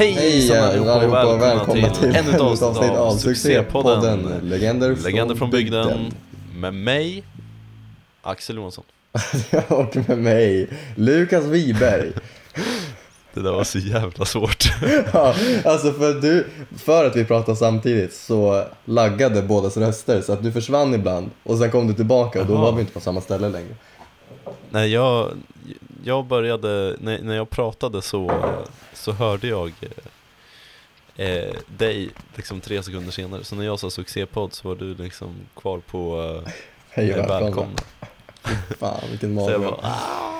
Hej Hej allihopa och välkomna till ännu ett avsnitt av succépodden Succépodden Legender, Legender från bygden med mig, Axel Johansson. och med mig, Lukas Wiberg. Det där var så jävla svårt. Ja, alltså för, du, för att vi pratar samtidigt så laggade bådas röster så att du försvann ibland och sen kom du tillbaka och då var vi inte på samma ställe längre. Nej, jag, jag började, när, när jag pratade så, så hörde jag eh, eh, dig liksom tre sekunder senare. Så när jag sa succépodd så var du liksom kvar på eh, Hej och välkomna. Fan vilken mardröm. ah.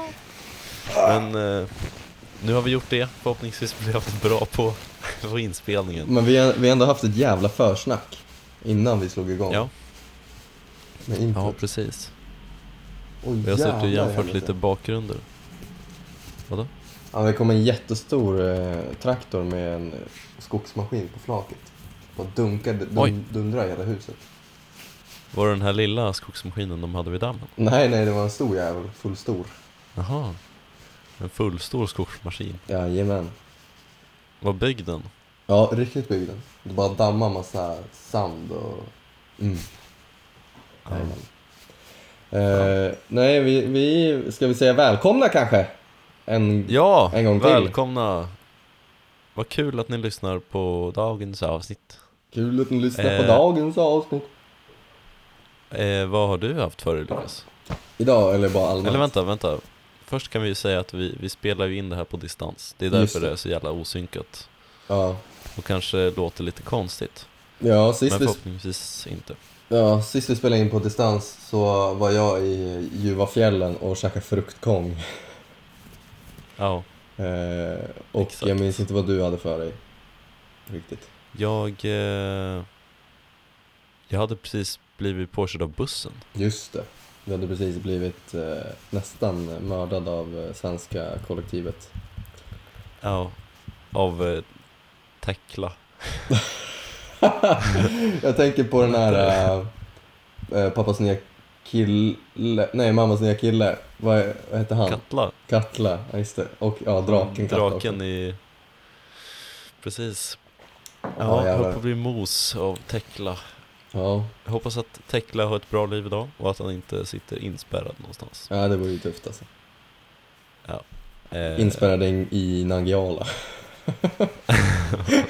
Men eh, nu har vi gjort det, förhoppningsvis blir jag bra på, på inspelningen. Men vi har, vi har ändå haft ett jävla försnack innan vi slog igång. Ja, ja precis. Oj, Vi har suttit och jämfört lite bakgrunder. Vadå? Ja, det kom en jättestor eh, traktor med en eh, skogsmaskin på flaket. Och dunkade, Oj. dun, dundrade i hela huset. Var det den här lilla skogsmaskinen de hade vid dammen? Nej, nej, det var en stor jävel. Full stor. Jaha. En fullstor skogsmaskin. Jajamän. Var byggd den? Ja, riktigt byggd den. Det bara dammade massa sand och... Mm. Ja. Jajamän. Eh, nej, vi, vi... Ska vi säga välkomna kanske? En... Ja, En gång till. välkomna! Vad kul att ni lyssnar på dagens avsnitt. Kul att ni lyssnar Eh. på dagens avsnitt. Eh, vad har du haft för dig Lukas? Idag, eller bara allmänt? Eller vänta, vänta. Först kan vi ju säga att vi, vi spelar ju in det här på distans. Det är Just därför det. det är så jävla osynkat. Ja. Och kanske låter lite konstigt. Ja, sist Men vi förhoppningsvis inte. Ja, sist vi spelade in på distans så var jag i Juvafjällen och käkade fruktkong. Ja, Eh, och Exakt. jag minns inte vad du hade för dig. Riktigt. jag... Eh, jag hade precis blivit påkörd av bussen. Just det. Du hade precis blivit eh, nästan mördad av eh, svenska kollektivet. Ja, av eh, Tekla. jag tänker på den här eh, pappas nya kille, nej mammas nya kille. Vad, vad heter han? Katla. Katla, ja just det. Och ja, draken Katla också. Draken i... Precis. Ja, Ja, jag höll på att bli mos av Tekla. Ja, Jag hoppas att Tekla har ett bra liv idag och att han inte sitter inspärrad någonstans. ja, det vore ju tufft alltså. Eh, Inspärrade in i Nangijala.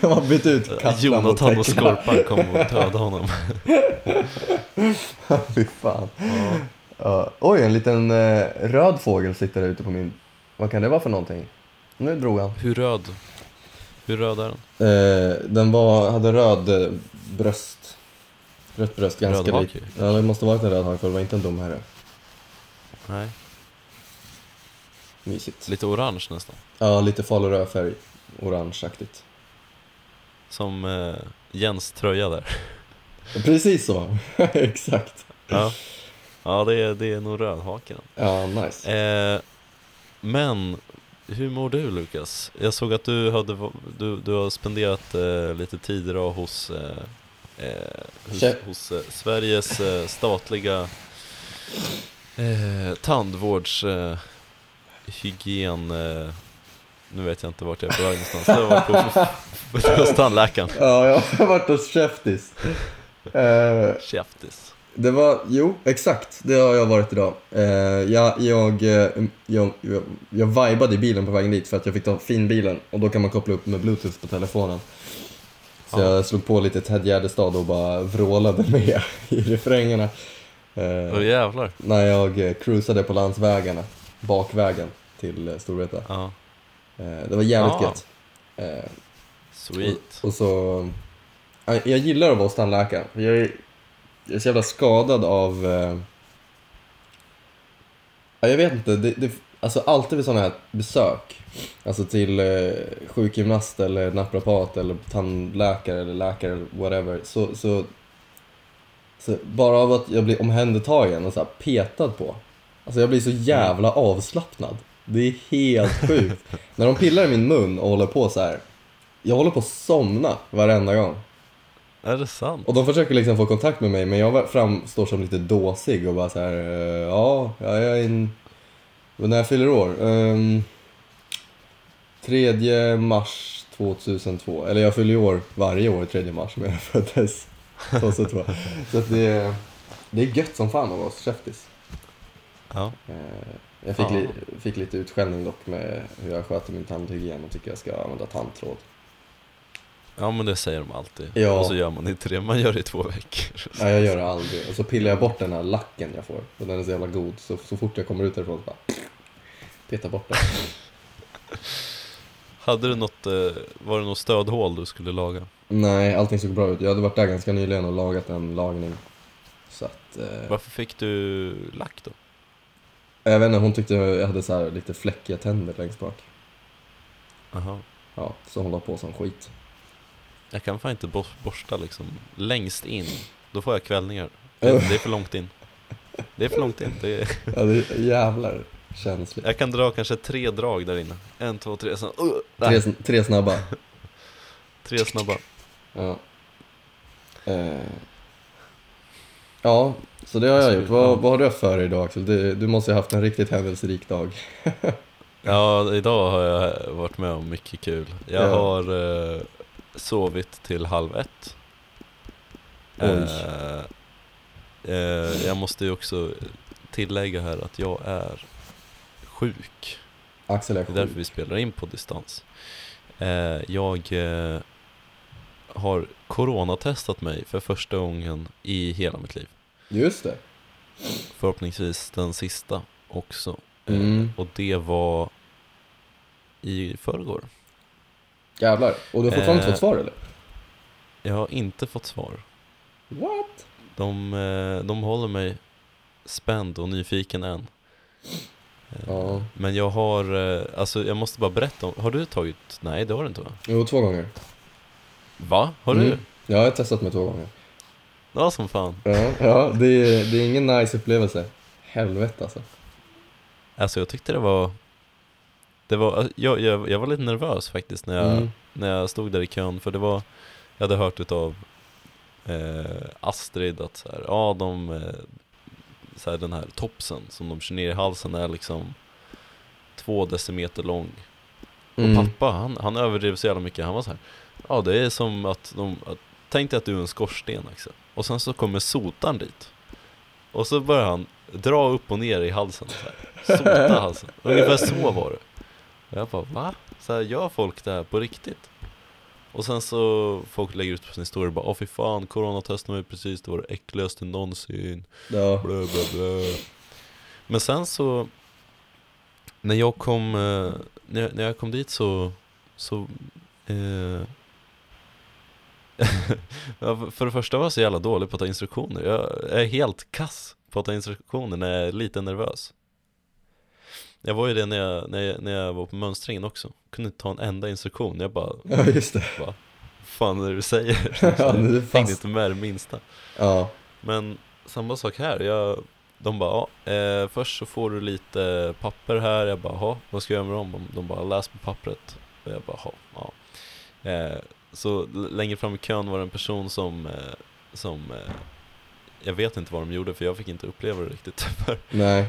De har bytt ut Jonathan och. Skorpan kom och dödade honom. Fy fan. Ja. Ja, oj, en liten eh, röd fågel sitter där ute på min... Vad kan det vara för någonting? Nu drog han. Hur röd? Hur röd är den? Eh, den var, hade röd eh, bröst. Rött bröst, ganska hake? Ja, det måste varit en röd hake för det var inte en domherre. Nej, Mysigt. lite orange nästan. Ja, lite falurödfärg. Orangeaktigt. Som eh, Jens tröja där. Precis så. Exakt. Ja, ja det, är, det är nog rödhaken. Ja, nice. Eh, men, hur mår du Lukas? Jag såg att du, hade, du, du har spenderat eh, lite tid idag hos, eh, eh, hos, hos eh, Sveriges eh, statliga tandvårds hygien nu vet jag inte vart jag är på väg någonstans. Det var på, på, hos tandläkaren. Ja, jag har varit hos Käftis. Eh, Käftis. Det var, jo, exakt. Det har jag varit idag. Eh, jag, jag, eh, jag, jag, jag vibade i bilen på vägen dit för att jag fick ta finbilen och då kan man koppla upp med bluetooth på telefonen. Så Ja. jag slog på lite Ted Gärdestad och bara vrålade med i refrängerna. Eh, Åh jävlar. när jag eh, cruisade på landsvägarna, bakvägen till eh, Storvreta. Ja, Eh, det var jävligt Ja. gött. Eh, sweet. och, och så... ja, Jag gillar att vara hos tandläkaren. Jag är, jag är så jävla skadad av... Eh, ja, jag vet inte. Det, det, alltså alltid vid sådana här besök. Alltså till eh, sjukgymnast eller naprapat eller tandläkare eller läkare eller whatever. Så, så, så bara av att jag blir omhändertagen och så petad på. Alltså jag blir så jävla avslappnad. Det är helt sjukt. När de pillar i min mun och håller på så här. Jag håller på att somna varenda gång. Är det sant? Och de försöker liksom få kontakt med mig men jag framstår som lite dåsig och bara så här. eh, Ja, jag är en... När jag fyller år? Um, 3 mars 2002. Eller jag fyller ju år varje år 3 mars men jag föddes 2002. Så att det, är- det är gött som fan att vara käftis. Ja. Eh, Jag fick, Ja. li, fick lite utskällning dock med hur jag sköter min tandhygien och tycker jag ska använda tandtråd. ja, men det säger de alltid. Ja. Och så gör man inte det, man gör det i två veckor. Nej, jag gör det aldrig. Och så pillar jag bort den här lacken jag får. Och den är så jävla god. Så, så fort jag kommer ut därifrån så bara peta bort den. Hade du något, eh, var det något stödhål du skulle laga? Nej, allting såg bra ut. Jag hade varit där ganska nyligen och lagat en lagning. Så att... Eh, Varför fick du lack då? Jag vet inte, hon tyckte jag hade så här lite fläckiga tänder längst bak. Aha. Ja, så hon la på som skit. Jag kan fan inte bor- borsta liksom längst in, då får jag kvällningar. Det, det är för långt in. Det är för långt in. Det är, Ja, det är jävlar känsligt. jag kan dra kanske tre drag där inne. En, två, tre, sen, uh, Tre, tre snabba. tre snabba. Ja. Eh. Ja, så det har jag Alltså, gjort. Vad, vad har du för dig idag Axel? Du, du måste ha haft en riktigt händelserik dag. Ja, idag har jag varit med om mycket kul. Jag Ja. har eh, sovit till halv ett. Oj. Eh, eh, jag måste ju också tillägga här att jag är sjuk. Axel är Det är därför sjuk. vi spelar in på distans. Eh, jag eh, har coronatestat mig för första gången i hela mitt liv. Just det. Förhoppningsvis den sista också. Eh, Mm. Och det var i förrgår. Jävlar. Och du har fortfarande inte Eh. fått svar eller? Jag har inte fått svar. What? De, eh, de håller mig spänd och nyfiken än. Eh, Ja. Men jag har, alltså jag måste bara berätta om, har du tagit, nej det har du inte va? Jo, två gånger. Va? Har du? Mm. Ja, jag har testat mig två gånger. Ja som fan. Ja, ja det, är, det är ingen nice upplevelse. Helvete alltså. Alltså jag tyckte det var, det var, jag, jag, jag var lite nervös faktiskt när jag, Mm. när jag stod där i kön för det var, jag hade hört utav eh, Astrid att så här, ja de, eh, så här, den här topsen som de kör ner i halsen är liksom två decimeter lång. Och Mm. pappa han, han överdrev så jävla mycket, han var så här, ja det är som att de, att, tänk dig att du är en skorsten Axel. Och sen så kommer sotaren dit. Och så börjar han dra upp och ner i halsen så här. Sota halsen. Ungefär så var det. Och jag bara va? Så här, gör folk det här på riktigt? Och sen så folk lägger ut på sin story bara åh fy fan, coronatestade mig precis, det var det äckligaste någonsin. Ja. Blö, blö, blö. Men sen så när jag kom, eh, när, jag- när jag kom dit så, så eh, för- det första var jag så jävla dålig på att ta instruktioner. Jag är helt kass på att ta instruktioner när jag är lite nervös. Jag var ju det när jag, när jag, när jag var på mönstringen också. Kunde inte ta en enda instruktion. Jag bara, ja, just det. vad fan är det du säger? Ja, nu är jag hängde fast. inte med det minsta. Ja. Men samma sak här, jag, de bara ja, eh, först så får du lite papper här, jag bara ja, vad ska jag göra med dem? De, bara läs på pappret. Och jag bara ja. Eh, så längre fram i kön var det en person som, eh, som eh, jag vet inte vad de gjorde för jag fick inte uppleva det riktigt. För Nej.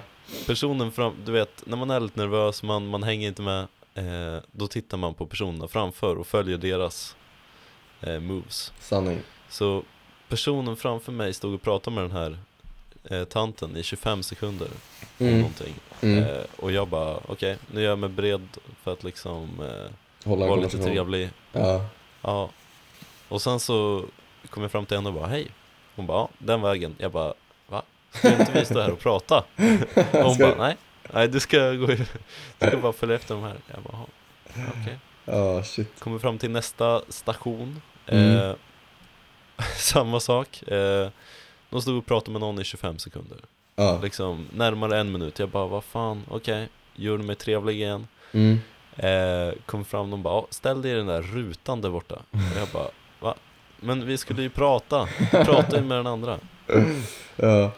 personen fram, du vet, när man är lite nervös, man, man hänger inte med, eh, då tittar man på personerna framför och följer deras eh, moves. Sanning. Så personen framför mig stod och pratade med den här eh, tanten i 25 sekunder om Mm. någonting. Mm. Eh, och jag bara, okej, nu är jag mig beredd för att liksom vara lite trevlig. Ja. Ja. Och sen så kom jag fram till henne och bara, hej. Hon bara, ja, den vägen. Jag bara, va? Ska inte vi stå här och prata? Och hon bara, nej, nej du ska gå du ska bara följa efter de här. Jag bara, "Ja, okej. Ja, shit. Kommer fram till nästa station. Mm. Eh, samma sak. Eh, de stod och pratade med någon i 25 sekunder. Ja. Liksom närmare en minut. Jag bara, vad fan, okej. Gjorde mig trevlig igen. Mm. Eh, kom fram och bara, "Ja, ställ dig i den där rutan där borta. Och jag bara, va? Men vi skulle ju prata. Prata ju med den andra. Ja.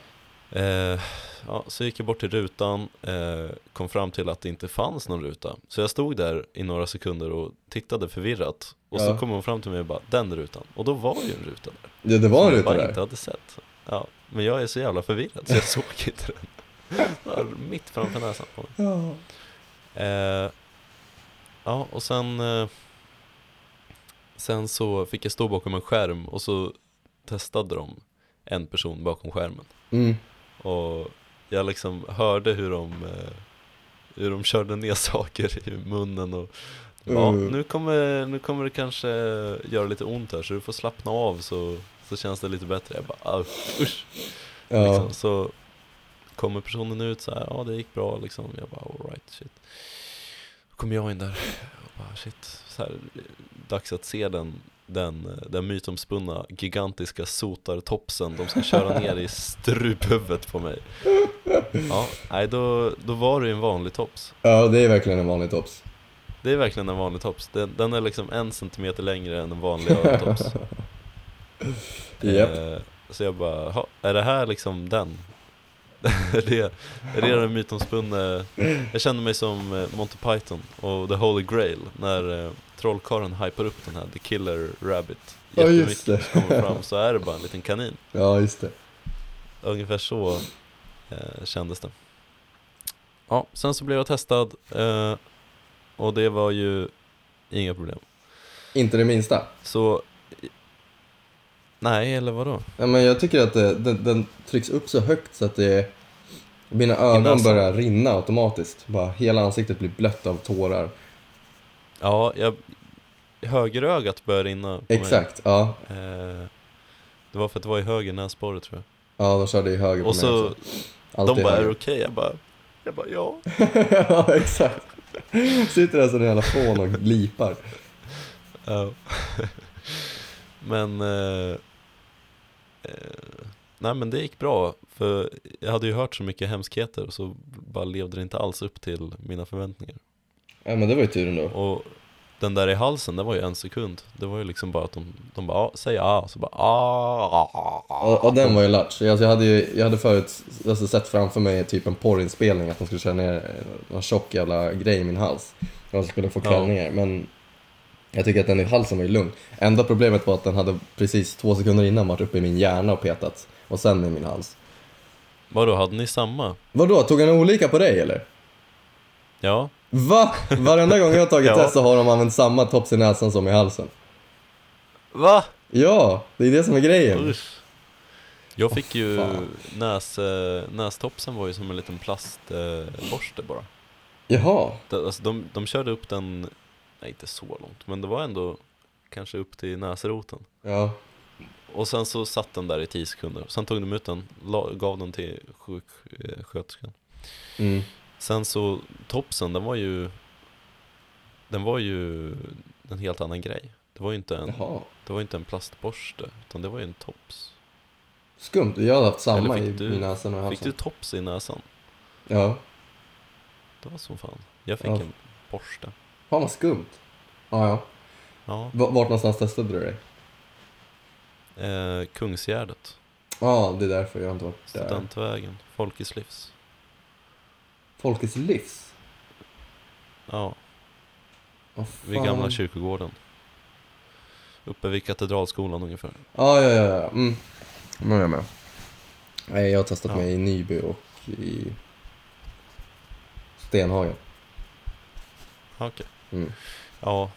Eh, ja, så gick jag bort till rutan, eh, kom fram till att det inte fanns någon ruta. Så jag stod där i några sekunder och tittade förvirrat. Och så Ja. kom hon fram till mig och bara, den rutan. Och då var ju en ruta där. ja, det var en som jag ruta bara där. inte hade sett. Ja, men jag är så jävla förvirrad så jag såg inte den. Där, mitt framför näsan på mig. Ja. Eh, ja, och sen eh, Sen så fick jag stå bakom en skärm och så testade de en person bakom skärmen. Mm. Och jag liksom hörde hur de, eh, hur de körde ner saker i munnen och Ja, Mm. nu kommer, nu kommer det kanske göra lite ont här så du får slappna av så, så känns det lite bättre. Jag bara, "Au, usch. Ja. Liksom. Så kommer personen ut så här, ja det gick bra liksom. Jag bara, alright shit. Kommer jag in där och bara, shit. Så här, dags att se den, den, den mytomspunna gigantiska sotartopsen de ska köra ner i struphuvudet på mig. Ja, nej då, då var det ju en vanlig tops. ja, det är verkligen en vanlig tops. Det är verkligen en vanlig tops. Den, den är liksom en centimeter längre än en vanlig örontops. Japp. Eh, så jag bara, "Ha, är det här liksom den? Är, det, är det den mytomspunne? Jag kände mig som eh, Monty Python och The Holy Grail när eh, trollkarlen hypar upp den här The Killer Rabbit Ja, just. Så kommer fram så är det bara en liten kanin. Ja, just det. Ungefär så eh, kändes det. Ja, sen så blev jag testad eh, och det var ju inga problem. Inte det minsta. Så, nej eller vadå? Ja, men jag tycker att det, den, den trycks upp så högt så att det mina ögon börjar rinna automatiskt. Bara hela ansiktet blir blött av tårar. Ja, jag, högerögat började rinna på Exakt, ja. mig. Eh, det var för att det var i höger näsborre tror jag. Ja, de körde i höger på Och mig så, också. Alltid de bara, är det okej? Jag bara, jag bara, ja. ja, exakt. Sitter där som en jävla fån och lipar. Ja. men, eh, eh, nej men det gick bra. För jag hade ju hört så mycket hemskheter och så bara levde det inte alls upp till mina förväntningar. Ja, men det var ju tur ändå. Och den där i halsen, det var ju en sekund. Det var ju liksom bara att de, de bara, ah, säg ah, så bara ah. Och, och den var ju latch. Alltså, jag hade ju jag hade förut alltså, sett framför mig typ en porrinspelning, att de skulle köra ner en tjock jävla grej i min hals. Och jag skulle få Ja. kvällningar. Men jag tycker att den i halsen var ju lugn. Enda problemet var att den hade precis två sekunder innan varit uppe i min hjärna och petat. Och sen i min hals. Vadå, hade ni samma? Vadå, tog han olika på dig eller? Ja, Va? Varenda gång jag har tagit Ja. test så har de använt samma tops i näsan som i halsen. Va? Ja, det är det som är grejen. Usch. Jag fick ju, Fan. näs, eh, nästopsen var ju som en liten plastborste bara. Jaha. Det, alltså de, de körde upp den, nej inte så långt, men det var ändå kanske upp till näsroten. Ja. Och sen så satt den där i 10 sekunder, sen tog de ut den, la, gav den till sjuksköterskan. Mm. Sen så, topsen, den var ju, den var ju en helt annan grej. Det var ju inte en, Jaha. det var inte en plastborste, utan det var ju en tops. Skumt, jag hade haft samma i, du- näsan och Fick du tops i näsan? Ja. Det var som fan. Jag fick Ja. en borste. Fan vad skumt. Ja, ja. Ja. V- Vart någonstans testade du dig? Eh, Kungsgärdet. Ja, det är därför jag inte varit där. Studentvägen. Folkets livs. Folkets livs? Ja, Vad vid gamla kyrkogården. Uppe vid Katedralskolan ungefär. Ja, ja, ja, ja. Mm. Nu är jag med. Nej, jag har testat Ja. mig i Nyby och i Stenhagen. Okej. Mm. Ja.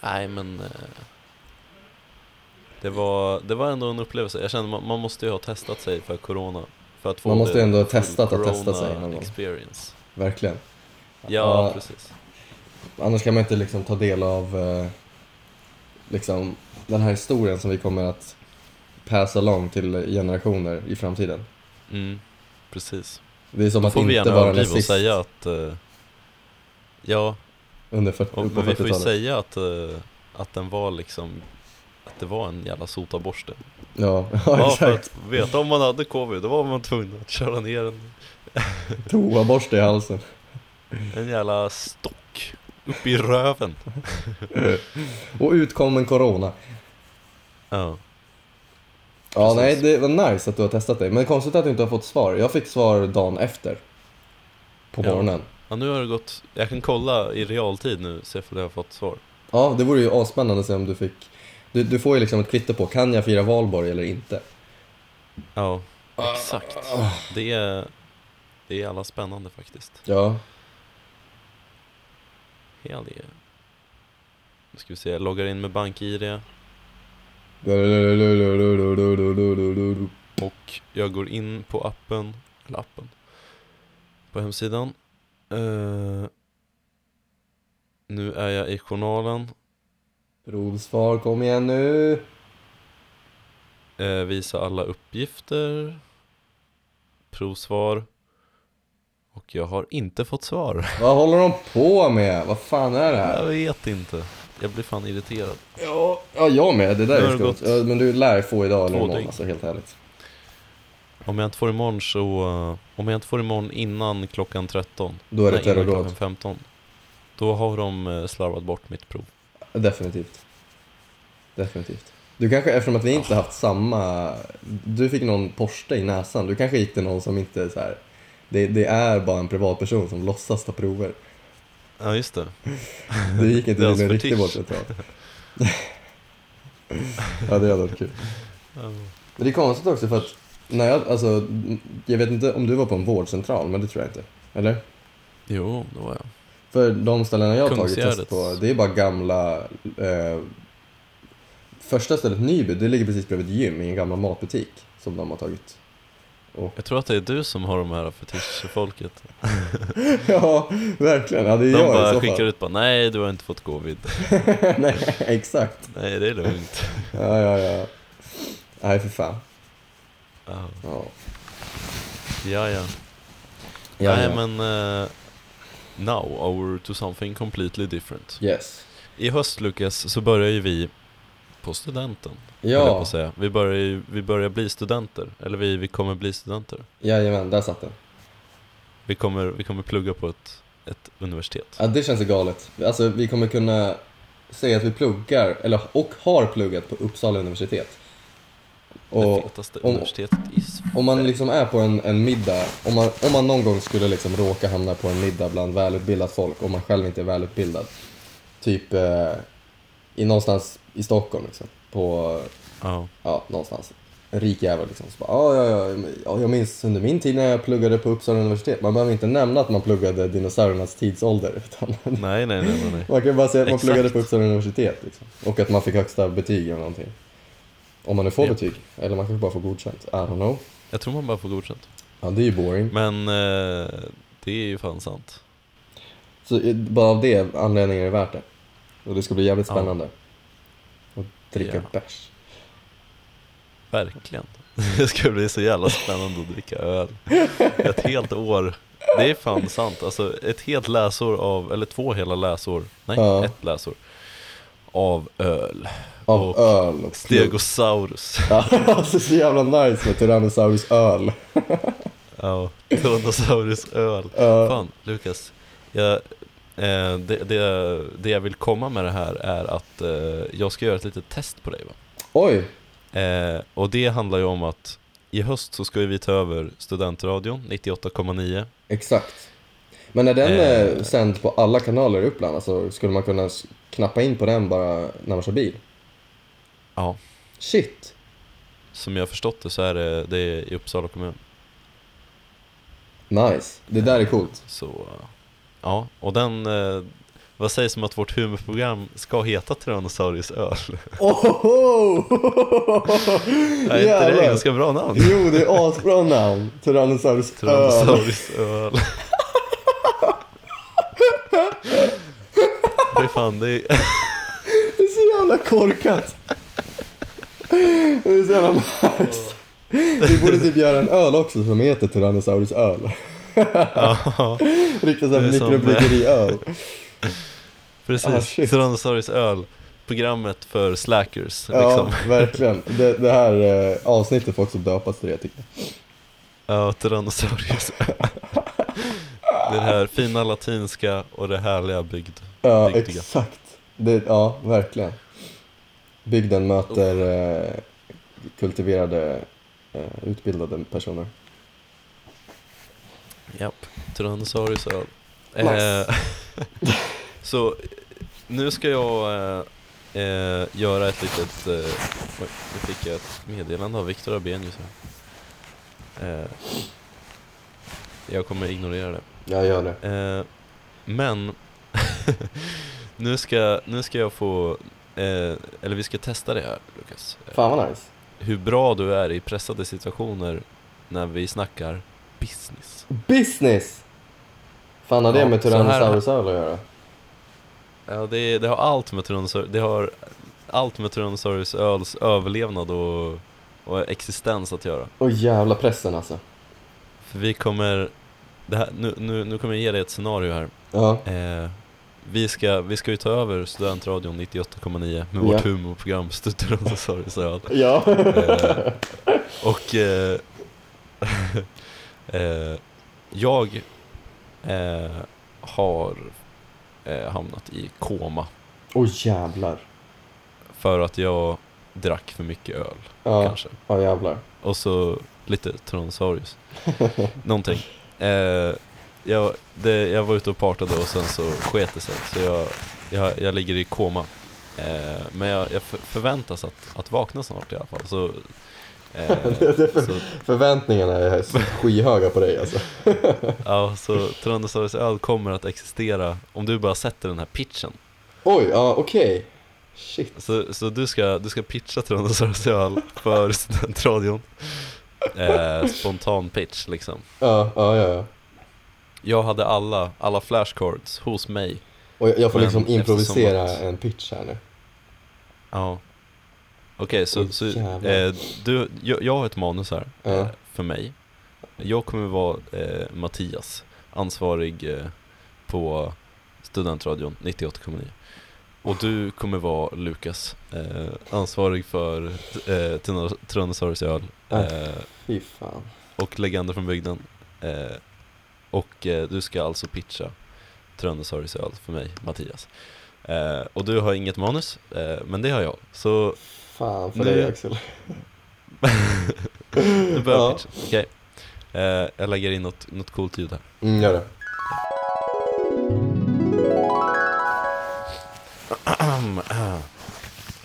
Nej men. Eh, det, var, det var ändå en upplevelse. Jag kände man, man måste ju ha testat sig för corona. För att få Man måste det ju ändå ha testat att testa sig någon experience. Verkligen. Ja, Ja. precis. Annars kan man inte liksom ta del av eh, liksom den här historien som vi kommer att passa along till generationer i framtiden. Mm, precis. Det är som Då att får vi inte gärna vara och säga att eh, Ja, under för, och, på men vi får ju 40-talet. säga att, eh, att den var liksom Att det var en jävla sotaborste Ja, ja, Ja, för exakt. att veta om man hade covid, då var man tvungen att köra ner en, Toaborste i halsen. en jävla stock upp i röven Och utkommen corona. Ja, Ja, Precis. nej, det var nice att du har testat det. Men konstigt att du inte har fått svar. Jag fick svar dagen efter. På Ja. morgonen. Ja nu har det gått. Jag kan kolla i realtid nu, se om jag har fått svar. Ja, det vore ju asspännande att se om du fick... Du, du får ju liksom ett kvitto på, kan jag fira valborg eller inte? Ja, exakt. Det är Det är alla spännande faktiskt. Ja, Hell yeah. Nu ska vi se, jag loggar in med BankID och jag går in på appen, eller appen, på hemsidan. Eh, nu är jag i journalen, Provsvar, kom igen nu! eh, visa alla uppgifter, provsvar och jag har inte fått svar. Vad håller de på med? Vad fan är det Jag här? vet inte. Jag blir fan irriterad. Ja, ja jag med. Det där Nu är skumt. Ja, men du lär få idag eller imorgon, alltså helt ärligt. Om jag inte får imorgon så, eh, om jag inte får imorgon innan klockan 13, Då är det terrordåd. klockan 15, då har de eh, slarvat bort mitt prov. Definitivt. Definitivt. Du kanske, eftersom att vi inte haft samma... Du fick någon Porsche i näsan. Du kanske gick till någon som inte så här. Det, det är bara en privatperson som låtsas ta prover. Ja, just det. Du gick inte till en riktig vårdcentral. ja, det hade varit kul. Men det är konstigt också för att när jag, alltså, jag vet inte om du var på en vårdcentral, men det tror jag inte. Eller? Jo, det var jag. För de ställena jag har tagit test på, det är bara gamla... Eh, första stället, Nyby, det ligger precis bredvid ett gym i en gammal matbutik som de har tagit. Och, Jag tror att det är du som har de här fetischfolket. ja, verkligen. Ja, det är De jag i bara så skickar fall. ut bara, nej du har inte fått covid. Nej, exakt. Nej, det är lugnt. Ja, ja, ja. Nej, för fan. Ja, Ja. ja. ja. Ja, nej men, eh, now over to something completely different. Yes. I höst Lukas, så börjar ju vi på studenten. på Ja, att säga. Vi börjar, ju, vi börjar bli studenter. Eller vi, vi kommer bli studenter. jajamän, där satt den. Vi kommer, vi kommer plugga på ett, ett universitet. Ja, det känns galet. Alltså, vi kommer kunna säga att vi pluggar, eller och har pluggat på Uppsala universitet. Och om- om man liksom är på en, en middag, om man, om man någon gång skulle liksom råka hamna på en middag bland välutbildat folk, om man själv inte är välutbildad. Typ eh, i någonstans i Stockholm liksom, på, Ja. ja, någonstans. En rik jävel liksom. Så bara, ja, ja, ja, ja, jag minns under min tid när jag pluggade på Uppsala universitet. Man behöver inte nämna att man pluggade dinosauriernas tidsålder. Utan Nej, nej, nej, nej, nej. man kan bara säga att man Exakt. pluggade på Uppsala universitet. Liksom. Och att man fick högsta betyg eller någonting. Om man nu får Japp. betyg. Eller man kanske bara får godkänt. I don't know. Jag tror man bara får godkänt. Ja, det är ju boring. Men eh, det är ju fan sant. Så eh, bara av det anledningen är det värt det. Och det ska bli jävligt Ja. spännande. Och dricka Ja. bärs. Verkligen. Det ska bli så jävla spännande att dricka öl. Ett helt år. Det är fan sant. Alltså ett helt läsår av, eller två hela läsår. Nej, Ja. ett läsår. Av öl. Av Och öl och Stegosaurus. Ja, alltså så jävla nice med Tyrannosaurus öl. Ja, Tyrannosaurus öl. Ja. Fan, Lukas. Jag, eh, det, det, det jag vill komma med det här är att eh, jag ska göra ett litet test på dig va? Oj! Eh, och det handlar ju om att i höst så ska vi ta över Studentradion 98,9 Exakt. Men är den Eh. eh. sänd på alla kanaler i Uppland? Alltså skulle man kunna knappa in på den bara när man kör bil? Ja. Shit! Som jag har förstått det så är det, det är i Uppsala kommun. Nice. Det där är coolt. Så ja, och den, eh, vad sägs om att vårt humorprogram ska heta Tyrannosaurus öl? Ohoho! är inte det ganska bra namn? Jo, det är asbra namn. Tyrannosaurus öl. Tyrannosaurus öl. Det är fan, det är, Det är så jävla korkat. Det är så jävla nice. Vi borde typ göra en öl också som heter Tyrannosaurus öl. ja, Riktigt såhär mikrobryggeri-öl. precis. Ah. Tyrannosaurus öl. Programmet för slackers Ja, liksom. verkligen. Det, det här eh, avsnittet får också döpas till det tycker jag. Ja, Tyrannosaurus. Det här fina latinska och det härliga bygd. Ja, Riktiga. exakt. Det, ja, verkligen. Bygden möter eh, kultiverade, eh, utbildade personer. Japp, Tyrannosaurus öl. Nice. Eh, så nu ska jag eh, eh, göra ett litet... Eh, oj, nu fick jag ett meddelande av Viktor Abenius här. Eh, jag kommer ignorera det. Jag gör det. Eh, men Nu ska, nu ska jag få, eh, eller vi ska testa det här Lukas. Fan vad nice. Hur bra du är i pressade situationer när vi snackar business. Business! Fan har det Ja, med så här- Tyrannosaurus öl att göra? Ja, det, det har allt med Tyrannosaurus, det har allt med Tyrannosaurus öls överlevnad och, och existens att göra. Åh jävla pressen alltså. För vi kommer, det här, nu, nu, nu kommer jag ge dig ett scenario här. Ja. Eh, vi, ska, vi ska ju ta över Studentradion 98,9 med Ja. vårt humorprogram Tyrannosaurus öl. Ja. Eh, och eh, eh, jag eh, har eh, hamnat i koma Åh jävlar. för att jag drack för mycket öl Ja, kanske. ja jävlar. Och så lite Tyrannosaurus. Någonting. Jag, det, jag var ute och partade och sen så sket det sig. Så jag, jag, jag ligger i koma. Eh, men jag, jag för- förväntas att, att vakna snart i alla fall. Så, eh, för- så, Förväntningarna är skyhöga på dig alltså. ja, så Tyrannosaurus öl kommer att existera om du bara sätter den här pitchen. Oj, ja okej. Shit. Så, så du, ska, du ska pitcha Tyrannosaurus öl för studentradion. Eh, spontan pitch liksom. Ja, ja, ja. ja. Jag hade alla, alla flashcards hos mig. Och jag, jag får liksom improvisera en pitch här nu. Ja. Okej, så, Oj, så eh, du, jag, jag har ett manus här eh, för mig. Jag kommer vara eh, Mattias, ansvarig eh, på Studentradion 98,9. Och du kommer vara Lukas, eh, ansvarig för eh, Tyranno- Tyrannosaurus öl eh, Fy fan. och Legender från bygden. Och eh, du ska alltså pitcha Tyrannosaurus öl för mig, Mattias. Eh, och du har inget manus, eh, men det har jag. Så Fan för Nu- dig Axel. du börjar Ja. pitcha. Okej. Eh, jag lägger in något, något coolt ljud här. Mm, gör det.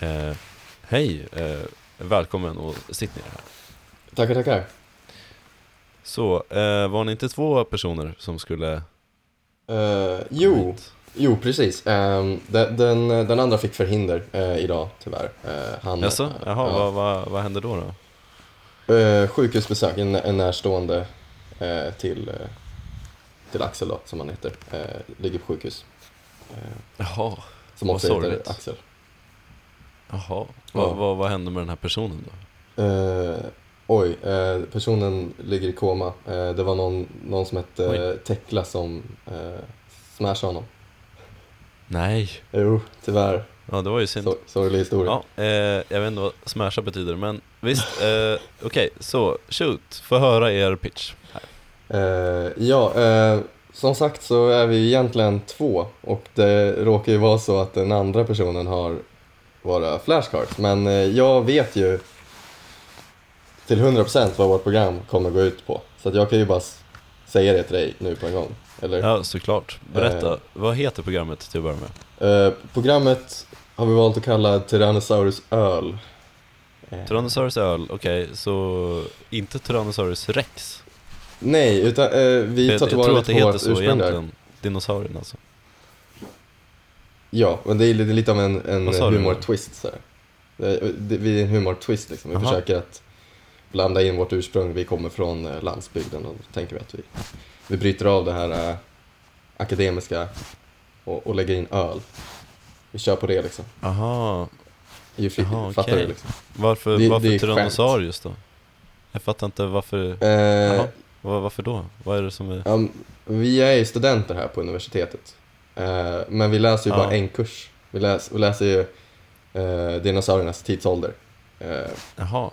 eh, Hej, eh, välkommen och sitt ner här. Tackar, tackar. Så, eh, var ni inte två personer som skulle Eh, jo, hit? jo precis. Ehm, den, den, den andra fick förhinder eh, idag tyvärr. Uh, han, Jaså? Jaha, ja. vad, vad, vad hände då? då? Eh, sjukhusbesök, en, en närstående eh, till, eh, till Axel då, som han heter, eh, ligger på sjukhus. Eh, Jaha, som Vad också heter. Axel. jaha. Ja. Vad, vad, vad hände med den här personen då? Oj, eh, personen ligger i koma. Eh, det var någon, någon som hette Oj. eh, Tekla som eh, smashade honom. Nej, Jo, tyvärr. ja det var ju synd. Sorglig historia. Ja, eh, jag vet inte vad smasha betyder, men visst. Eh, Okej, så shoot, få höra er pitch. Eh, ja, eh, som sagt så är vi egentligen två och det råkar ju vara så att den andra personen har våra flashcards. Men jag vet ju till 100% vad vårt program kommer gå ut på. Så att jag kan ju bara säga det till dig nu på en gång. Eller? Ja, såklart. Berätta, Eh. vad heter programmet till att börja med? Eh, programmet har vi valt att kalla Tyrannosaurus öl. Eh, Tyrannosaurus öl, okej, så inte Tyrannosaurus rex? Nej, utan eh, vi jag, tar jag tillvara tror att det på heter vårt så ursprung egentligen, dinosaurien alltså. Ja, men det är lite, lite av en, en humor-twist. Så här. Det, vi är en humor-twist liksom. Vi Jaha. försöker att blanda in vårt ursprung. Vi kommer från eh, landsbygden och då tänker vi att vi, vi bryter av det här eh, akademiska och, och lägger in öl. Vi kör på det liksom. Aha, Ju, fi- Jaha, fattar okej. du liksom? varför, Det- varför Tyrannosaurus då? Jag fattar inte varför, Eh, var, varför då? Vad är det som är... ja, vi är ju studenter här på universitetet. Eh, men vi läser ju Ja. bara en kurs. Vi, läs, vi läser ju eh, dinosauriernas tidsålder. Eh, Jaha,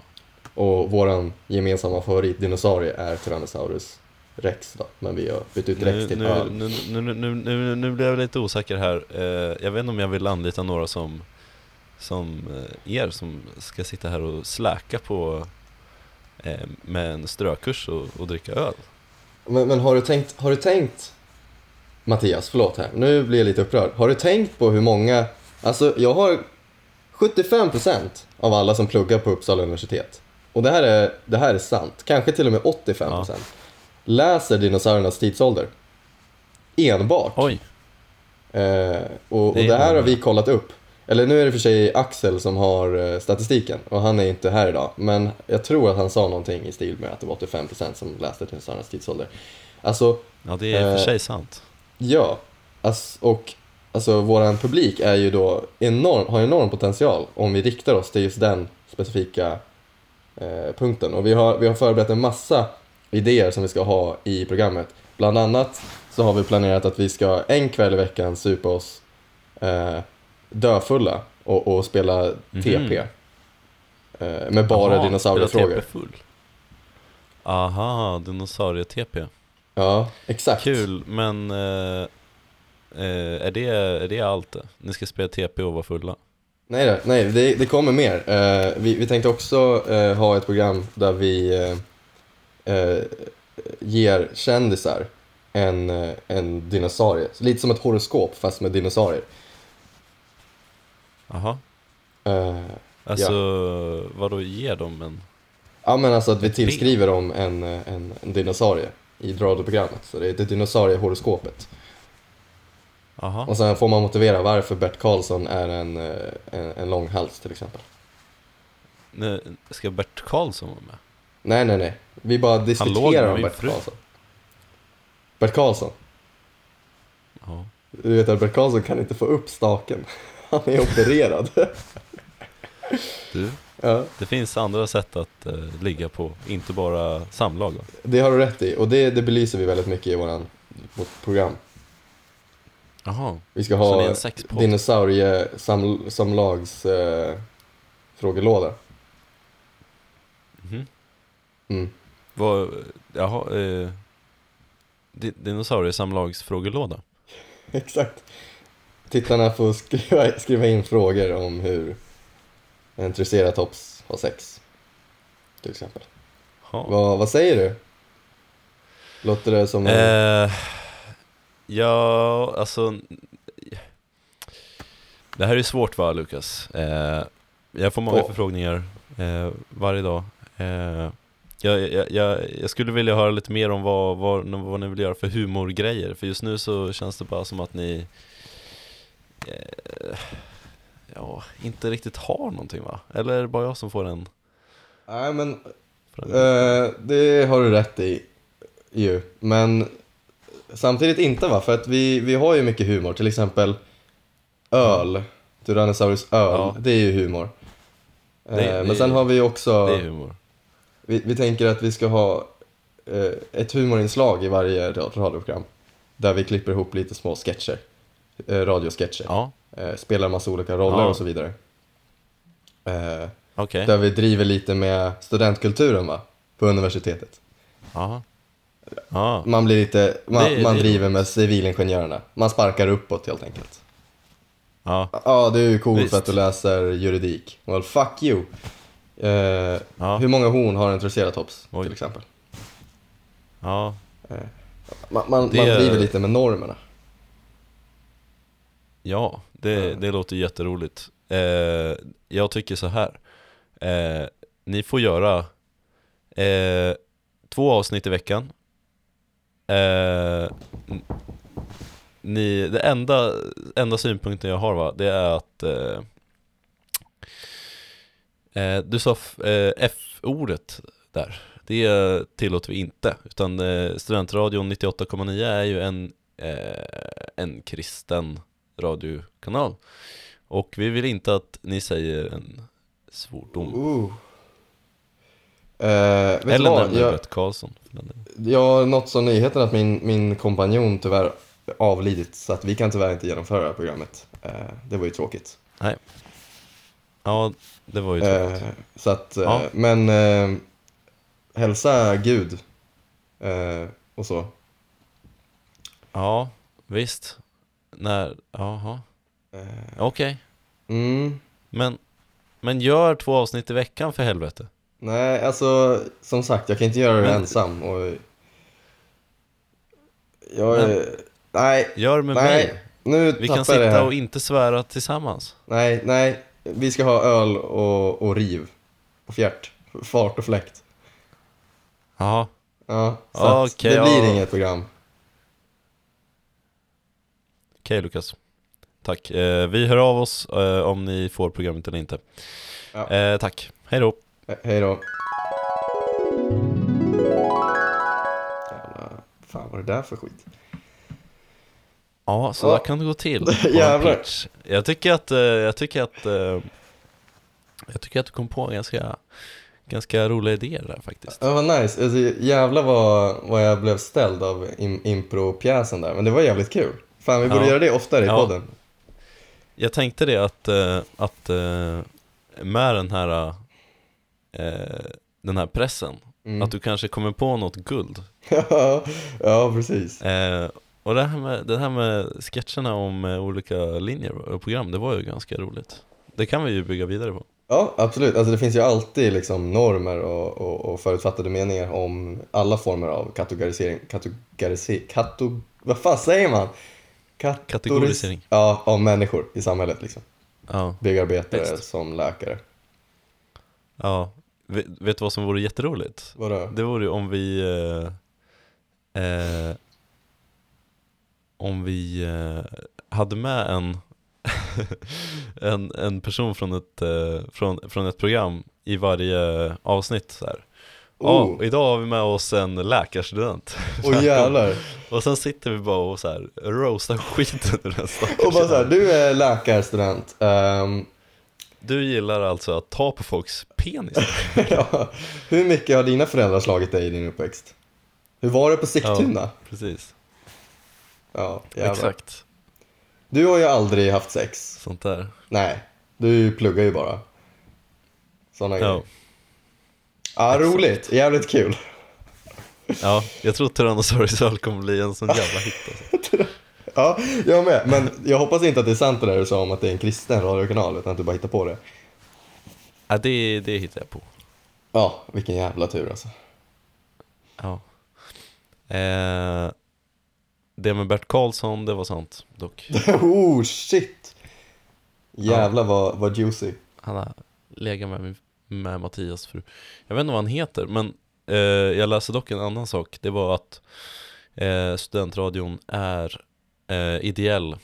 Och våran gemensamma favoritdinosaurie är Tyrannosaurus rex då. Men vi har bytt ut rex nu, till nu, öl. nu, nu, nu, nu, nu, nu blir jag lite osäker här. Eh, jag vet inte om jag vill anlita några som, som eh, er som ska sitta här och släka på eh, med en strökurs och, och dricka öl. Men, men har, du tänkt, har du tänkt, Mattias, förlåt här, nu blir jag lite upprörd. Har du tänkt på hur många, alltså jag har 75% av alla som pluggar på Uppsala universitet, och det här är, det här är sant, kanske till och med 85% läser dinosauriernas tidsålder. Enbart. Oj, Eh, och, och Det är det här har vi kollat upp. Eller nu är det för sig Axel som har eh, statistiken och han är inte här idag. Men jag tror att han sa någonting i stil med att det var 85% som läste Dinosauriernas tidsålder. Alltså, Ja, det är i och Eh, för sig sant. Ja, ass, och alltså våran publik är ju då enorm, har enorm potential om vi riktar oss till just den specifika punkten. Och vi har, vi har förberett en massa idéer som vi ska ha i programmet. Bland annat så har vi planerat att vi ska en kväll i veckan supa oss eh, döfulla och, och spela TP. Eh, med bara dinosauriefrågor. Aha, dinosaurie-TP. Ja, exakt. Kul, men eh, eh, är, det, är det allt? Ni ska spela TP och vara fulla? Nej, då, nej det, det kommer mer. Eh, vi, vi tänkte också eh, ha ett program där vi eh, ger kändisar en, en dinosaurie. Så lite som ett horoskop fast med dinosaurier. Aha. Eh, Alltså, vadå, ger dem en... ja men alltså att vi tillskriver dem en, en, en dinosaurie i radioprogrammet. Så det är det dinosauriehoroskopet. Aha. Och sen får man motivera varför Bert Karlsson är en, eh, en, en lång hals till exempel. Nu, ska Bert Karlsson vara med? Nej, nej, nej. Vi bara diskuterar om Bert fru. Karlsson. Ja. Du vet att Bert Karlsson kan inte få upp staken. Han är opererad. Du, ja, det finns andra sätt att eh, ligga på, inte bara samlag va? det har du rätt i. Och det, det belyser vi väldigt mycket i våran, vårt program. Jaha, Vi ska ha en sexpodd? dinosaurie-samlags eh. Mhm. Mm. Vad, jaha, eh, di- dinosauriesamlagsfrågelåda? Exakt. Tittarna får skriva, skriva in frågor om hur en triceratops har sex. Till exempel. Ja. Vad, vad säger du? Låter det som en... Eh, ja, alltså Det här är svårt va Lukas? Eh, jag får många Ja. förfrågningar eh, varje dag eh, jag, jag, jag, jag skulle vilja höra lite mer om vad, vad, vad ni vill göra för humorgrejer För just nu så känns det bara som att ni eh, Ja, inte riktigt har någonting va? Eller är det bara jag som får en? Nej men, eh, det har du rätt i ju. Men samtidigt inte va? För att vi, vi har ju mycket humor. Till exempel öl. Tyrannosaurus öl. Ja. Det är ju humor. Eh, Det- men det- sen har vi också... Det är humor Vi, vi tänker att vi ska ha eh, ett humorinslag i varje ra- radioprogram. Där vi klipper ihop lite små sketcher. Eh, radiosketcher. Ja, Eh, spelar massa olika roller Ja. och så vidare. Eh, okej Där vi driver lite med studentkulturen va? På universitetet. Jaha Ja, Man blir lite, man, Det- man det driver med civilingenjörerna. Man sparkar uppåt helt enkelt. ja, Ja, du är cool Visst. för att du läser juridik. Well, fuck you. Eh, ja, Hur många horn har en triceratops Oj. till exempel? ja Man, man, Det- man driver lite med normerna. Ja, det, Ja. det låter jätteroligt. Eh, jag tycker så här. Eh, ni får göra eh, två avsnitt i veckan. Eh, ni, det enda, enda synpunkten jag har va, det är att eh, eh, du sa f- eh, F-ordet där. Det tillåter vi inte. Utan eh, Studentradion 98,9 är ju en, eh, en kristen radiokanal. Och vi vill inte att ni säger en svordom. Ooh. Eh, du Eller Jag, Bert Karlsson. har nått som nyheten att min, min kompanjon tyvärr avlidit. Så att vi kan tyvärr inte genomföra det här programmet. Eh, det var ju tråkigt. Ja, det var ju tråkigt. Eh, så att, eh, Ja. men eh, hälsa Gud eh, och så. Ja, visst. När, jaha. Eh, Okej. mm, Men, men gör två avsnitt i veckan för helvete. Nej, alltså som sagt, jag kan inte göra det Men- ensam. Och jag, Men- är- nej, Gör med nej, mig. nu Vi kan sitta och inte svära tillsammans. Nej, nej, vi ska ha öl och, och riv. Och fjärt. Fart och fläkt. Jaha. Ja, så Okej, det blir ja. inget program. Okej Lukas. tack. Eh, vi hör av oss eh, om ni får programmet eller inte. Ja. Eh, tack, hej då. He- Hej då. Jävla, fan vad är det där för skit? Ja, så Ja. där kan det gå till. en Jävlar. pitch. Jag tycker att, eh, jag tycker att, eh, jag tycker att du kom på ganska, ganska roliga idéer där faktiskt. Ja, vad nice. Alltså, jävlar vad, vad jag blev ställd av im- impro-pjäsen där. Men det var jävligt kul. Fan, vi borde Ja. göra det oftare i Ja. podden. Jag tänkte det att, eh, att eh, med den här, eh, den här pressen, Mm. att du kanske kommer på något guld. ja, precis. Eh, och det här, med, det här med sketcherna om eh, olika linjer och program, det var ju ganska roligt. Det kan vi ju bygga vidare på. Ja, absolut. Alltså det finns ju alltid liksom normer och, och, och förutfattade meningar om alla former av kategorisering. Kategorisering? Kato, vad fan säger man? Kategoris- Kategorisering. Ja, av människor i samhället liksom. Ja, Byggarbetare Visst. som läkare. ja. Vet, vet du vad som vore jätteroligt? Vadå? Det vore ju om vi eh, eh, Om vi eh, hade med en en, en person från ett, eh, från, från ett program i varje avsnitt så här. Ja, Oh. idag har vi med oss en läkarstudent Åh jävlar. Och sen sitter vi bara och så här roastar skiten ur den stackars Och bara såhär, jäveln. du är läkarstudent. Ehm, Du gillar alltså att ta på folks penis? ja. Hur mycket har dina föräldrar slagit dig i din uppväxt? Hur var det på Sigtuna? Precis, Ja, jävlar. exakt Du har ju aldrig haft sex. Sånt där Nej, du pluggar ju bara. Såna Ja, grejer. Ja, roligt. Jävligt kul. ja jag tror Tyrannosaurus öl kommer bli en sån jävla hit alltså. Ja, jag med. Men jag hoppas inte att det är sant det där du sa om att det är en kristen radiokanal, utan att du bara hittar på det. Ja, det, det hittar jag på. Ja, vilken jävla tur alltså. Ja. Eh, det med Bert Karlsson, det var sant dock. oh, shit! Jävlar vad, vad juicy. Han har legat med, min, med Mattias fru. Jag vet inte vad han heter, men eh, jag läste dock en annan sak. Det var att eh, studentradion är eh, ideell,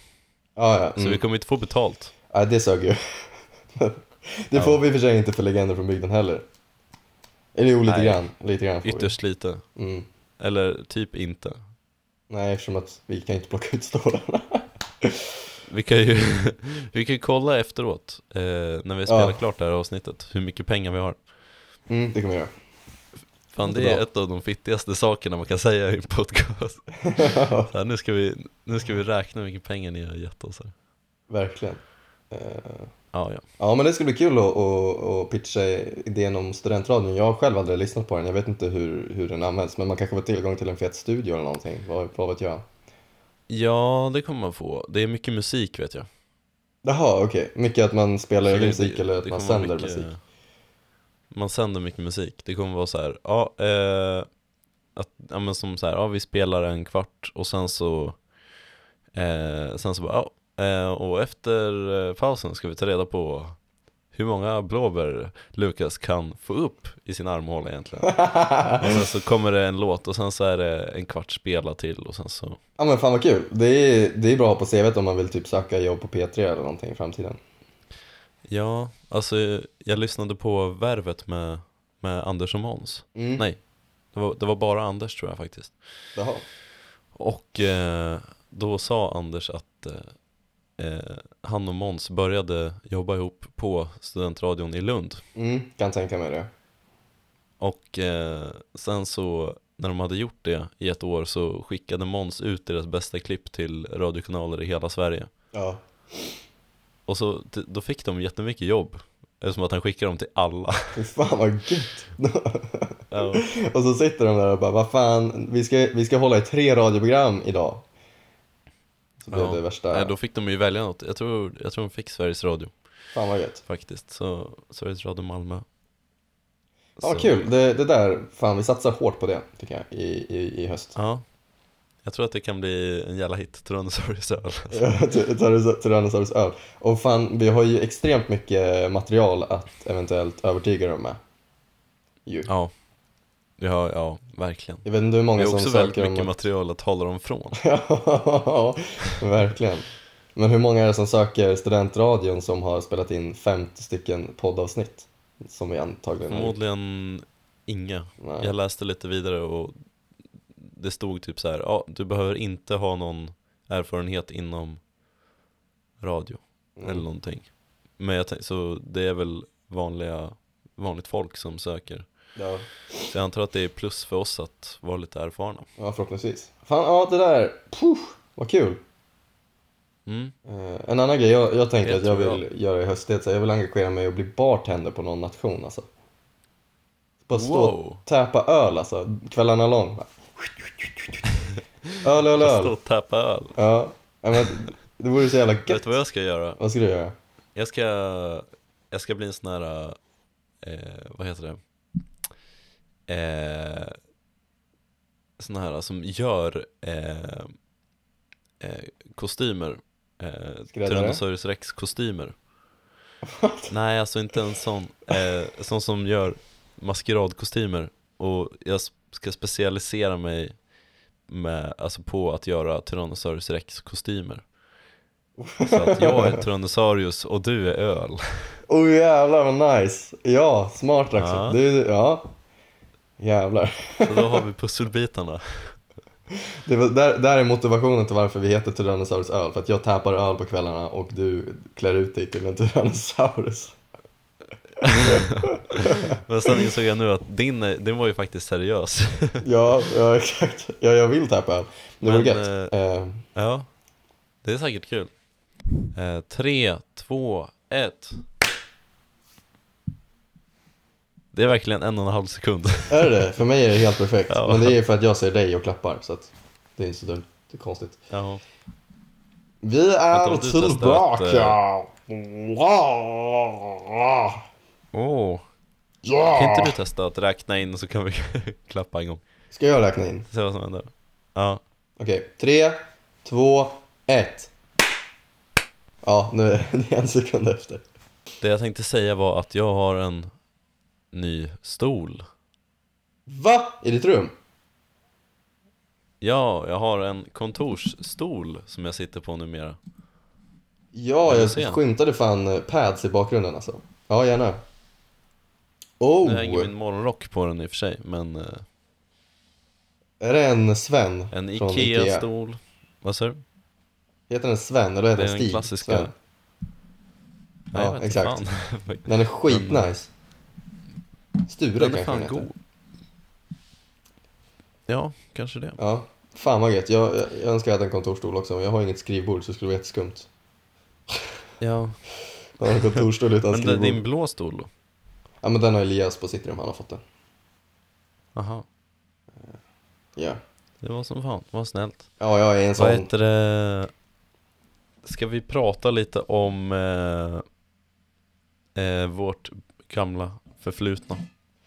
Ja, ja. så Mm. vi kommer inte få betalt. ja det sög ju. det får vi i och för sig inte för legender från bygden heller. Eller jo, lite Nej. grann. Lite grann får Ytterst lite, vi. Mm. eller typ inte. Nej, eftersom att vi kan inte plocka ut stålarna. Vi kan ju vi kan kolla efteråt, eh, när vi spelar Ja. klart det här avsnittet, hur mycket pengar vi har. Mm, det kan vi göra. Fan det är bra. ett av de fittigaste sakerna man kan säga i en podcast. Här, nu, ska vi, nu ska vi räkna hur mycket pengar ni har gett oss här. Verkligen. Eh, Ja, ja. Ja, men det ska bli kul att, att, att pitcha idén om studentradion. Jag har själv aldrig lyssnat på den. Jag vet inte hur, hur den används, men man kanske får tillgång till en fet studio eller någonting. Vad, vad vet jag? Ja, det kommer man få. Det är mycket musik vet jag. Jaha, okej. Mycket att man spelar Så det- musik eller att man sänder mycket- musik. Man sänder mycket musik. Det kommer vara så här, ja, eh, att, ja men som så här, ja vi spelar en kvart och sen så, eh, sen så bara, ja, eh, och efter eh, pausen ska vi ta reda på hur många blåbär Lukas kan få upp i sin armhåla egentligen. och sen så kommer det en låt och sen så är det en kvart spela till och sen så Ja men fan vad kul. Det är, det är bra att ha på CVt om man vill typ söka jobb på P3 eller någonting i framtiden. Ja, alltså jag lyssnade på Värvet med, med Anders och Måns Mm. Nej, det var, det var bara Anders tror jag faktiskt Jaha. Och eh, då sa Anders att eh, eh, han och Måns började jobba ihop på studentradion i Lund Mm, kan tänka mig det. Och eh, sen så när de hade gjort det i ett år så skickade Måns ut deras bästa klipp till radiokanaler i hela Sverige Ja. Och så då fick de jättemycket jobb Eftersom att han skickade dem till alla Fy fan vad gött. ja. och så sitter de där och bara, vad fan, vi ska, vi ska hålla i tre radioprogram idag. Så blev Ja. det värsta, Nej, då fick de ju välja något. Jag tror, jag tror de fick Sveriges Radio fan vad gött. faktiskt. Så Sveriges Radio Malmö. Ja, Så- kul. Det, det där, fan vi satsar hårt på det tycker jag i, i, i höst. Ja. Jag tror att det kan bli en jävla hit, Tyrannosaurus öl. Tyrannosaurus öl. Och fan, vi har ju extremt mycket material att eventuellt övertyga dem med. Ju. Ja. Ja, ja, verkligen. Jag vet inte hur Det många är som också väldigt söker mycket om... material att hålla dem från. Ja, verkligen. Men hur många är det som söker studentradion som har spelat in 50 stycken poddavsnitt? Som vi antagligen. Förmodligen inga. Nej. Jag läste lite vidare och det stod typ så här, ja, du behöver inte ha någon erfarenhet inom radio eller Mm. någonting. Men jag tänk, så det är väl vanliga, vanligt folk som söker. Ja. Så jag antar att det är plus för oss att vara lite erfarna. ja, förhoppningsvis. Fan, ja det där, puh, vad kul. Mm. Eh, en annan grej jag, jag tänkte Det att jag vill göra i höst, det är att jag vill engagera mig och bli bartender på någon nation alltså. Bara stå och Wow! täpa öl alltså, kvällarna lång. Bara. Öl, öl, Stå öl. och tappa öl. Ja, men det vore så jävla Vet gött. du vad jag ska göra? Vad ska du göra? Jag ska, jag ska bli en sån här, eh, vad heter det? Eh, sån här som gör eh, eh, kostymer. Eh? Tyrannosaurus rex kostymer. Nej, alltså inte en sån. Eh, sån som gör maskeradkostymer. Och jag ska specialisera mig med, alltså på att göra Tyrannosaurus rex kostymer. Så att jag är Tyrannosaurus och du är öl. Oh jävlar vad nice! Ja, smart också. Ja. Du, ja. Jävlar. Så då har vi pusselbitarna. Det var, där, där är motivationen till varför vi heter Tyrannosaurus öl. För att jag tappar öl på kvällarna och du klär ut dig till en Tyrannosaurus. Men sen insåg jag nu att din, din var ju faktiskt seriös. Ja, ja exakt. Ja, jag vill tappa öl. Det Men, gött. Eh, Ja, det är säkert kul. Eh, tre, två, ett. Det är verkligen en och en halv sekund. är det det? För mig är det helt perfekt. Ja. Men det är för att jag ser dig och klappar. Så att det är inte så dumt. Det är konstigt. Ja. Vi är testar att, tillbaka! Åh, Ja! kan inte du testa att räkna in så kan vi klappa en gång? Ska jag räkna in? Se vad som händer. Ja, Okej, tre, två, ett. Ja, nu är det en sekund efter. det jag tänkte säga var att jag har en ny stol. Va? I ditt rum? Ja, jag har en kontorsstol som jag sitter på numera. Ja, jag skymtade fan pads i bakgrunden alltså. Ja, gärna. Oh! Nu hänger min morgonrock på den i och för sig, men eh, Är det en Sven en från? Ikea-stol. Vad sa du? Heter den Sven eller heter Det är den den Stig? klassiska. Sven. Nej, jag Ja, vet inte exakt. fan. Den är skitnice. Sture Den är kanske fan den heter. god. Ja, kanske det. Ja, fan vad gött. Jag, jag, jag önskar jag hade en kontorsstol också, men jag har inget skrivbord så det skulle vara jätteskumt. Ja, Jag har en kontorsstol utan men det, skrivbord. din blå stol då? Ja, men den har Elias på sitt rum, han har fått den. Aha, Ja. det var som fan, vad snällt. Ja, jag är en Vad sån. heter det? Ska vi prata lite om eh, eh, vårt gamla förflutna?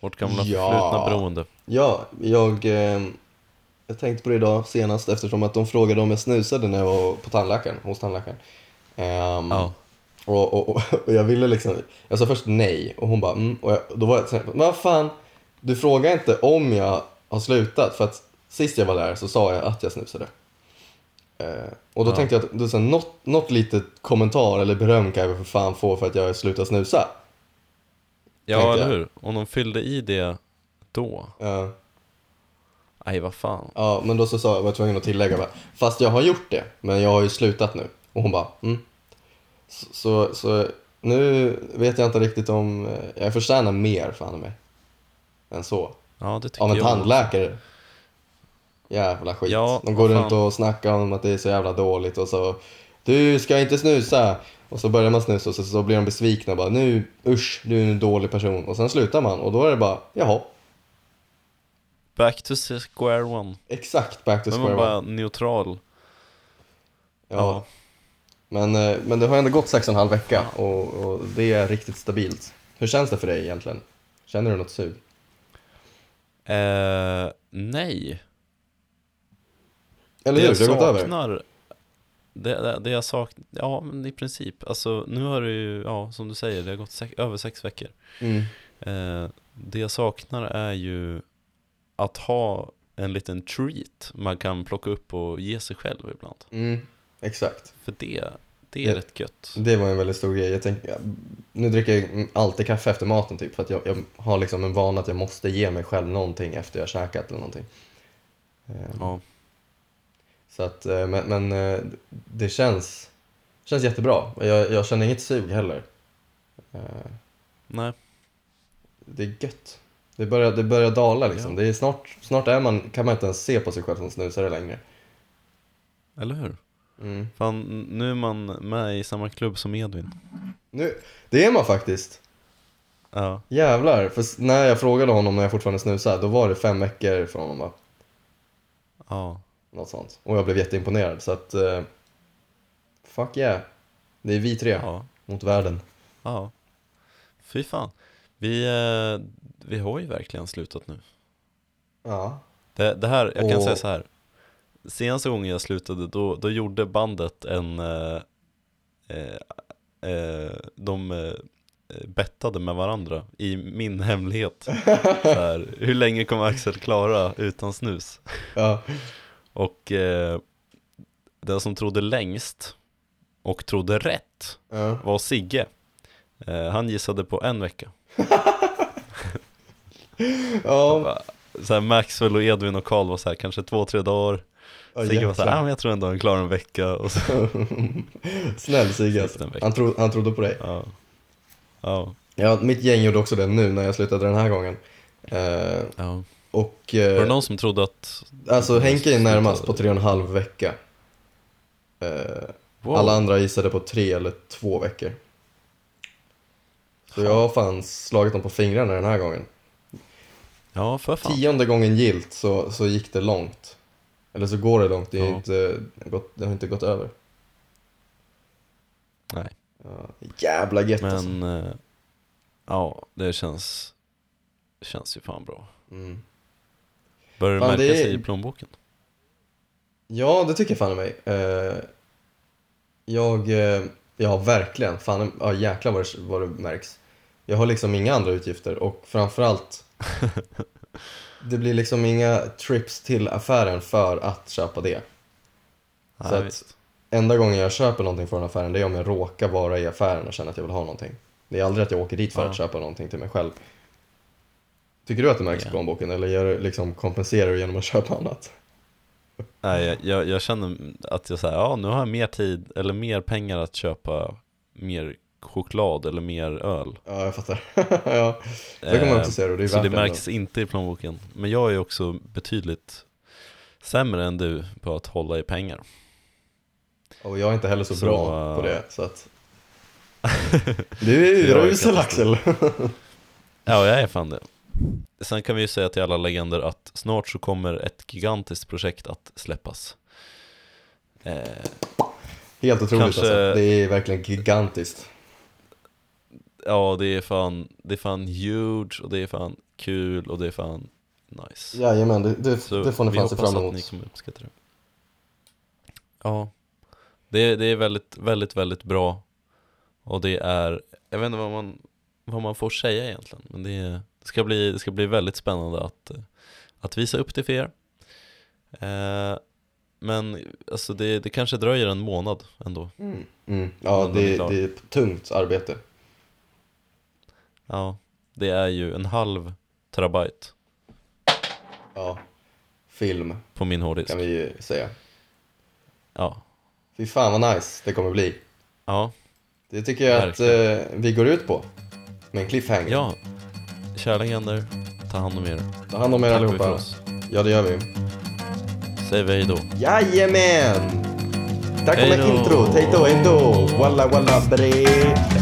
Vårt gamla Ja. förflutna beroende. Ja, jag, eh, jag tänkte på det idag senast eftersom att de frågade om jag snusade när jag var på tandläkaren, hos tandläkaren. Ehm, Ja. Och, och, och, och jag ville liksom, jag sa först nej och hon bara mm, och jag, då var jag så här, men vad fan, du frågar inte om jag har slutat för att sist jag var där så sa jag att jag snusade. Eh, och då Ja. tänkte jag att då, så här, något, något litet kommentar eller beröm kan jag för fan få för att jag har slutat snusa. Ja, eller hur? Om de fyllde i det då. Eh, Nej, vad fan. Ja, men då så sa jag, var jag tvungen att tillägga bara, fast jag har gjort det, men jag har ju slutat nu. Och hon bara, mm. Så, så, nu vet jag inte riktigt om, eh, jag förtjänar mer fan mig. Än så. Ja, det tycker Av en jag. tandläkare. Jävla skit. Ja, De går runt och snackar om att det är så jävla dåligt och så, du ska inte snusa. Och så börjar man snusa och så, så blir de besvikna och bara, nu, usch, du är en dålig person. Och sen slutar man och då är det bara, jaha, Back to square one. exakt back to Men square man one. bara neutral. Ja. Men, eh, men det har ändå gått sex och en halv vecka och, och det är riktigt stabilt. Hur känns det för dig egentligen? Känner du något sug? Eh, nej. Eller det hur? jag Det har gått över. det, det, det jag saknar, ja men i princip. Alltså nu har det ju, ja som du säger, det har gått sex, över sex veckor. Mm. Eh, det jag saknar är ju att ha en liten treat man kan plocka upp och ge sig själv ibland. Mm. Exakt. För det, Det är Ja. rätt gött. Det var en väldigt stor grej. Jag tänk, ja, nu dricker jag alltid kaffe efter maten typ för att jag, jag har liksom en vana att jag måste ge mig själv någonting efter jag har käkat eller någonting. Ehm, Ja, Så att, eh, men, men eh, det känns, känns jättebra. Jag, jag känner inget sug heller. Eh, nej. Det är gött. Det börjar, det börjar dala liksom. Ja. Det är snart, snart är man, kan man inte ens se på sig själv som snusare längre. Eller hur? Mm. Fan, nu är man med i samma klubb som Edvin. Nu, det är man faktiskt. Ja, Jävlar. För när jag frågade honom när jag fortfarande snusade, då var det fem veckor från honom va? ja, Något sånt. Och jag blev jätteimponerad så att... eh, fuck yeah. Det är vi tre ja, mot världen. ja. Fy fan. Vi, eh, vi har ju verkligen slutat nu. Ja. Det, det här, jag kan Och- säga så här. Senaste gången jag slutade, då, då gjorde bandet en... Eh, eh, eh, de eh, bettade med varandra i min hemlighet. här, hur länge kommer Axel klara utan snus? Ja. Och eh, den som trodde längst och trodde rätt Ja. var Sigge. Eh, han gissade på en vecka. Ja. Så här Maxwell och Edvin och Karl var så här, kanske två, tre dagar. Ja, Sigge var så här, jäklar. ah, men jag tror ändå han klarar en vecka. Och så, Snäll Sigge alltså. han, tro, han trodde på dig. ja. Ja, Ja, mitt gäng gjorde också det nu när jag slutade den här gången. Eh, ja. och... Var det någon som trodde att... alltså Henke är närmast på tre och en halv vecka. Eh, Wow. Alla andra gissade på tre eller två veckor. Så jag har fan slagit dem på fingrarna den här gången. Ja, för fan. Tionde gången gilt så, så gick det långt. Eller så går det långt, det, är Ja. inte, gått, det har inte gått över. Nej. Ja, jävla gött alltså. Men, eh, ja, det känns, känns ju fan bra. Mm. Börjar det märka det sig i plånboken? Ja, det tycker jag fan i mig. Eh, jag, eh, ja verkligen, fan, ja jäklar vad det, vad det märks. Jag har liksom inga andra utgifter och framförallt Det blir liksom inga trips till affären för att köpa det. Ja, Så att- visst. Enda gången jag köper någonting från affären det är om jag råkar vara i affären och känner att jag vill ha någonting. Det är aldrig att jag åker dit för Ja. att köpa någonting till mig själv. Tycker du att det märks i Ja. plånboken eller gör, du- liksom, kompenserar du genom att köpa annat? Nej, jag, jag, jag känner att jag säger, ja nu har jag mer tid eller mer pengar att köpa mer choklad eller mer öl. Ja, jag fattar. ja, det kan man också Eh, säga och det är Så det märks inte i plånboken. Men jag är också betydligt sämre än du på att hålla i pengar. Och jag är inte heller så, Så, bra äh, på det, så att... Du är urusel Axel! Ja, jag är fan det. Sen kan vi ju säga till alla legender att snart så kommer ett gigantiskt projekt att släppas. Eh, Helt otroligt Kanske- alltså. Det är verkligen gigantiskt. Ja, det är fan, det är fan huge och det är fan kul och det är fan nice. Jajamän, det, det, Så det får ni fan se fram att emot. ni kommer uppskatta det. Ja, det, är- det är väldigt, väldigt, väldigt bra. Och det är, jag vet inte vad man, vad man får säga egentligen. Men det, är, det, ska, bli, det ska bli väldigt spännande att, att visa upp det för er. Eh, men alltså det, det kanske dröjer en månad ändå. Mm. Mm. Ja, det, det är ett tungt arbete. Ja, det är ju en halv terabyte Ja. Film, på min hårddisk. kan vi ju säga. Ja, Fy fan vad nice det kommer bli. ja, Det tycker jag att Verkligen. eh, vi går ut på. Med en cliffhanger. ja. Kära legender, ta hand om er. Ta hand om er allihopa. Ja, det gör vi. Säger vi hej då. Jajamän! Där kommer Hej då. intro. Hej då, hej då. Walla walla bre.